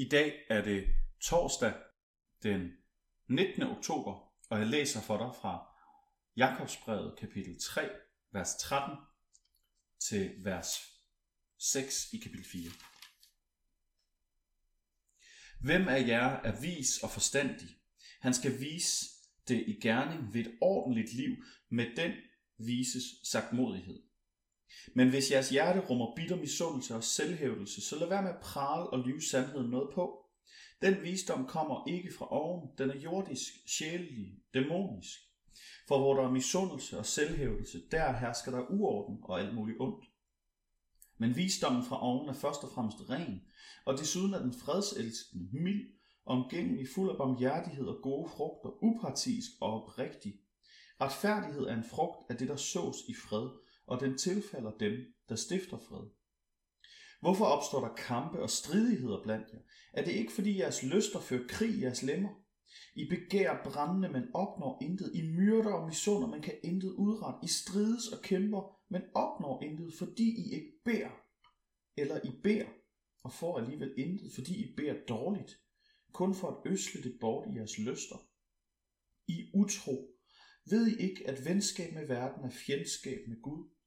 I dag er det torsdag den 19. oktober, og jeg læser for dig fra Jakobsbrevet kapitel 3, vers 13 til vers 6 i kapitel 4. Hvem af jer er vis og forstandig? Han skal vise det i gerning ved et ordentligt liv med den vises sagtmodighed. Men hvis jeres hjerte rummer bitter misundelse og selvhævdelse, så lad være med at prale og lyve sandheden noget på. Den visdom kommer ikke fra oven, den er jordisk, sjælelig, dæmonisk. For hvor der er misundelse og selvhævdelse, der hersker der uorden og alt muligt ondt. Men visdommen fra oven er først og fremmest ren, og desuden er den fredselskende, mild, omgængelig, fuld af barmhjertighed og gode frugter, upartisk og oprigtig. Retfærdighed er en frugt af det, der sås i fred, og den tilfalder dem, der stifter fred. Hvorfor opstår der kampe og stridigheder blandt jer? Er det ikke fordi jeres lyster fører krig i jeres lemmer? I begær brændende, men opnår intet. I myrder og misunder, men kan intet udrette. I strides og kæmper, men opnår intet, fordi I ikke beder. Eller I beder og får alligevel intet, fordi I beder dårligt. Kun for at øsle det bort i jeres lyster. I utro. Ved I ikke, at venskab med verden er fjendskab med Gud?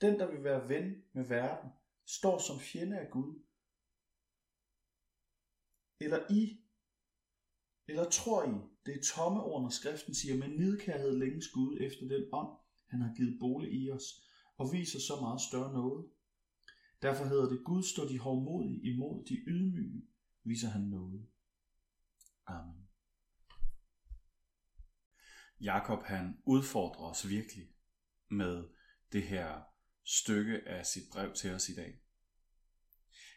Den, der vil være ven med verden, står som fjende af Gud. Eller I, eller tror I, det er tomme ord, når skriften siger, men nidkærhed længes Gud efter den ånd, han har givet bolig i os, og viser så meget større noget. Derfor hedder det, Gud står de hårdmodige imod de ydmyge, viser han noget. Amen. Jakob han udfordrer os virkelig med det her stykke af sit brev til os i dag.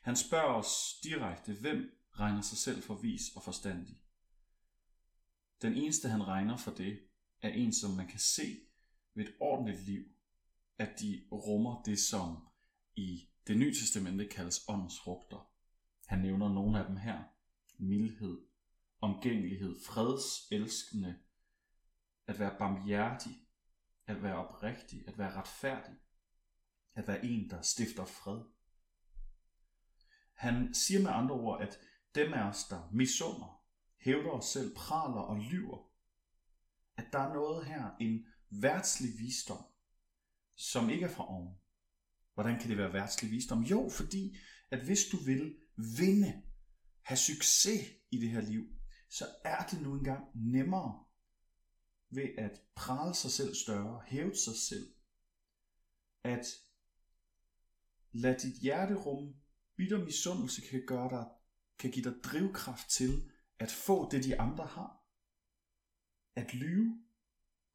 Han spørger os direkte, hvem regner sig selv for vis og forstandig. Den eneste, han regner for det, er en, som man kan se ved et ordentligt liv, at de rummer det, som i det nye testamente kaldes åndens frugter. Han nævner nogle af dem her. Mildhed, omgængelighed, fredselskende, at være barmhjertig, at være oprigtig, at være retfærdig, at være en, der stifter fred. Han siger med andre ord, at dem af os, der misunder, hævder os selv, praler og lyver, at der er noget her, en værtslig visdom, som ikke er fra oven. Hvordan kan det være værtslig visdom? Jo, fordi at hvis du vil vinde, have succes i det her liv, så er det nu engang nemmere ved at prale sig selv større, hæve sig selv, at lad dit hjerte rumme bitter misundelse kan gøre dig, kan give dig drivkraft til at få det, de andre har. At lyve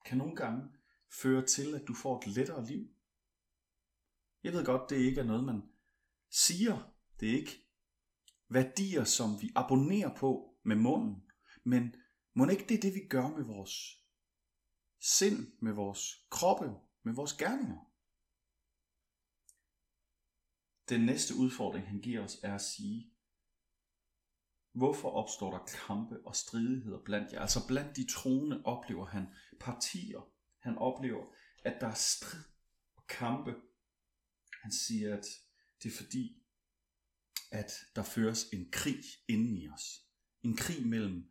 kan nogle gange føre til, at du får et lettere liv. Jeg ved godt, det ikke er noget, man siger. Det er ikke værdier, som vi abonnerer på med munden. Men må ikke det er det, vi gør med vores sind, med vores kroppe, med vores gerninger? Den næste udfordring, han giver os, er at sige, hvorfor opstår der kampe og stridigheder blandt jer? Altså blandt de troende oplever han partier. Han oplever, at der er strid og kampe. Han siger, at det er fordi, at der føres en krig inden i os. En krig mellem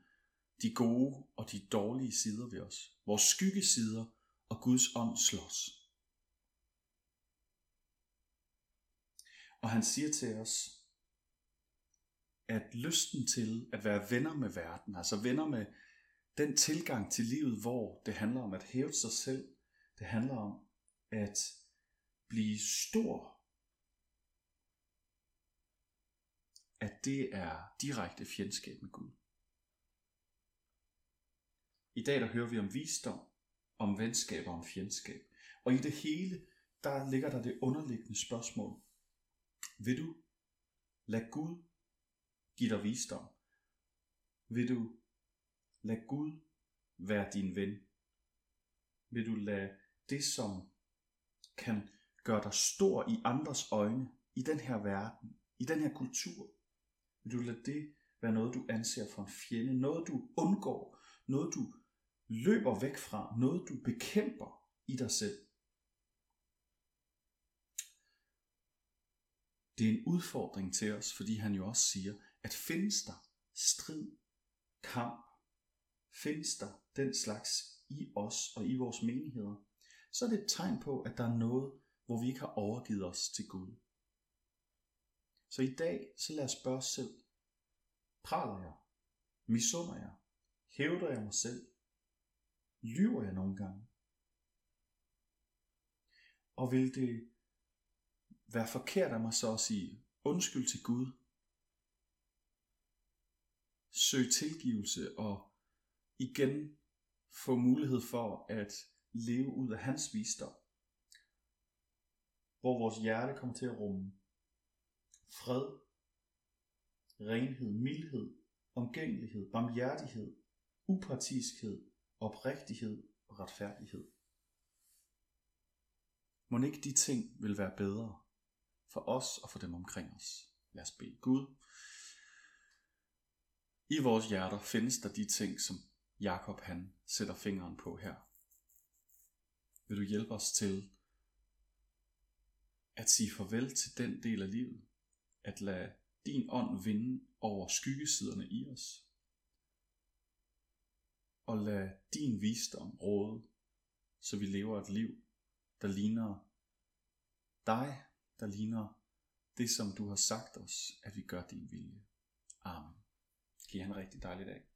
de gode og de dårlige sider ved os. Vores skyggesider og Guds ånd slås. Og han siger til os, at lysten til at være venner med verden, altså venner med den tilgang til livet, hvor det handler om at hæve sig selv, det handler om at blive stor, at det er direkte fjendskab med Gud. I dag der hører vi om visdom, om venskab og om fjendskab. Og i det hele, der ligger der det underliggende spørgsmål. Vil du lade Gud give dig visdom? Vil du lade Gud være din ven? Vil du lade det, som kan gøre dig stor i andres øjne, i den her verden, i den her kultur, vil du lade det være noget, du anser for en fjende, noget du undgår, noget du løber væk fra, noget du bekæmper i dig selv? Det er en udfordring til os, fordi han jo også siger, at findes der strid, kamp, findes der den slags i os og i vores menigheder, så er det et tegn på, at der er noget, hvor vi ikke har overgivet os til Gud. Så i dag, så lad os spørge os selv. Praler jeg? Misunder jeg? Hævder jeg mig selv? Lyver jeg nogle gange? Og vil det være forkert af mig så at sige undskyld til Gud? Søg tilgivelse og igen få mulighed for at leve ud af hans visdom. Hvor vores hjerte kommer til at rumme fred, renhed, mildhed, omgængelighed, barmhjertighed, upartiskhed, oprigtighed og retfærdighed. Må ikke de ting vil være bedre for os og for dem omkring os. Lad os bede Gud. I vores hjerter findes der de ting, som Jakob han sætter fingeren på her. Vil du hjælpe os til at sige farvel til den del af livet, at lade din ånd vinde over skyggesiderne i os, og lad din visdom råde, så vi lever et liv, der ligner dig, der ligner det, som du har sagt os, at vi gør din vilje. Amen. Giv en rigtig dejlig dag.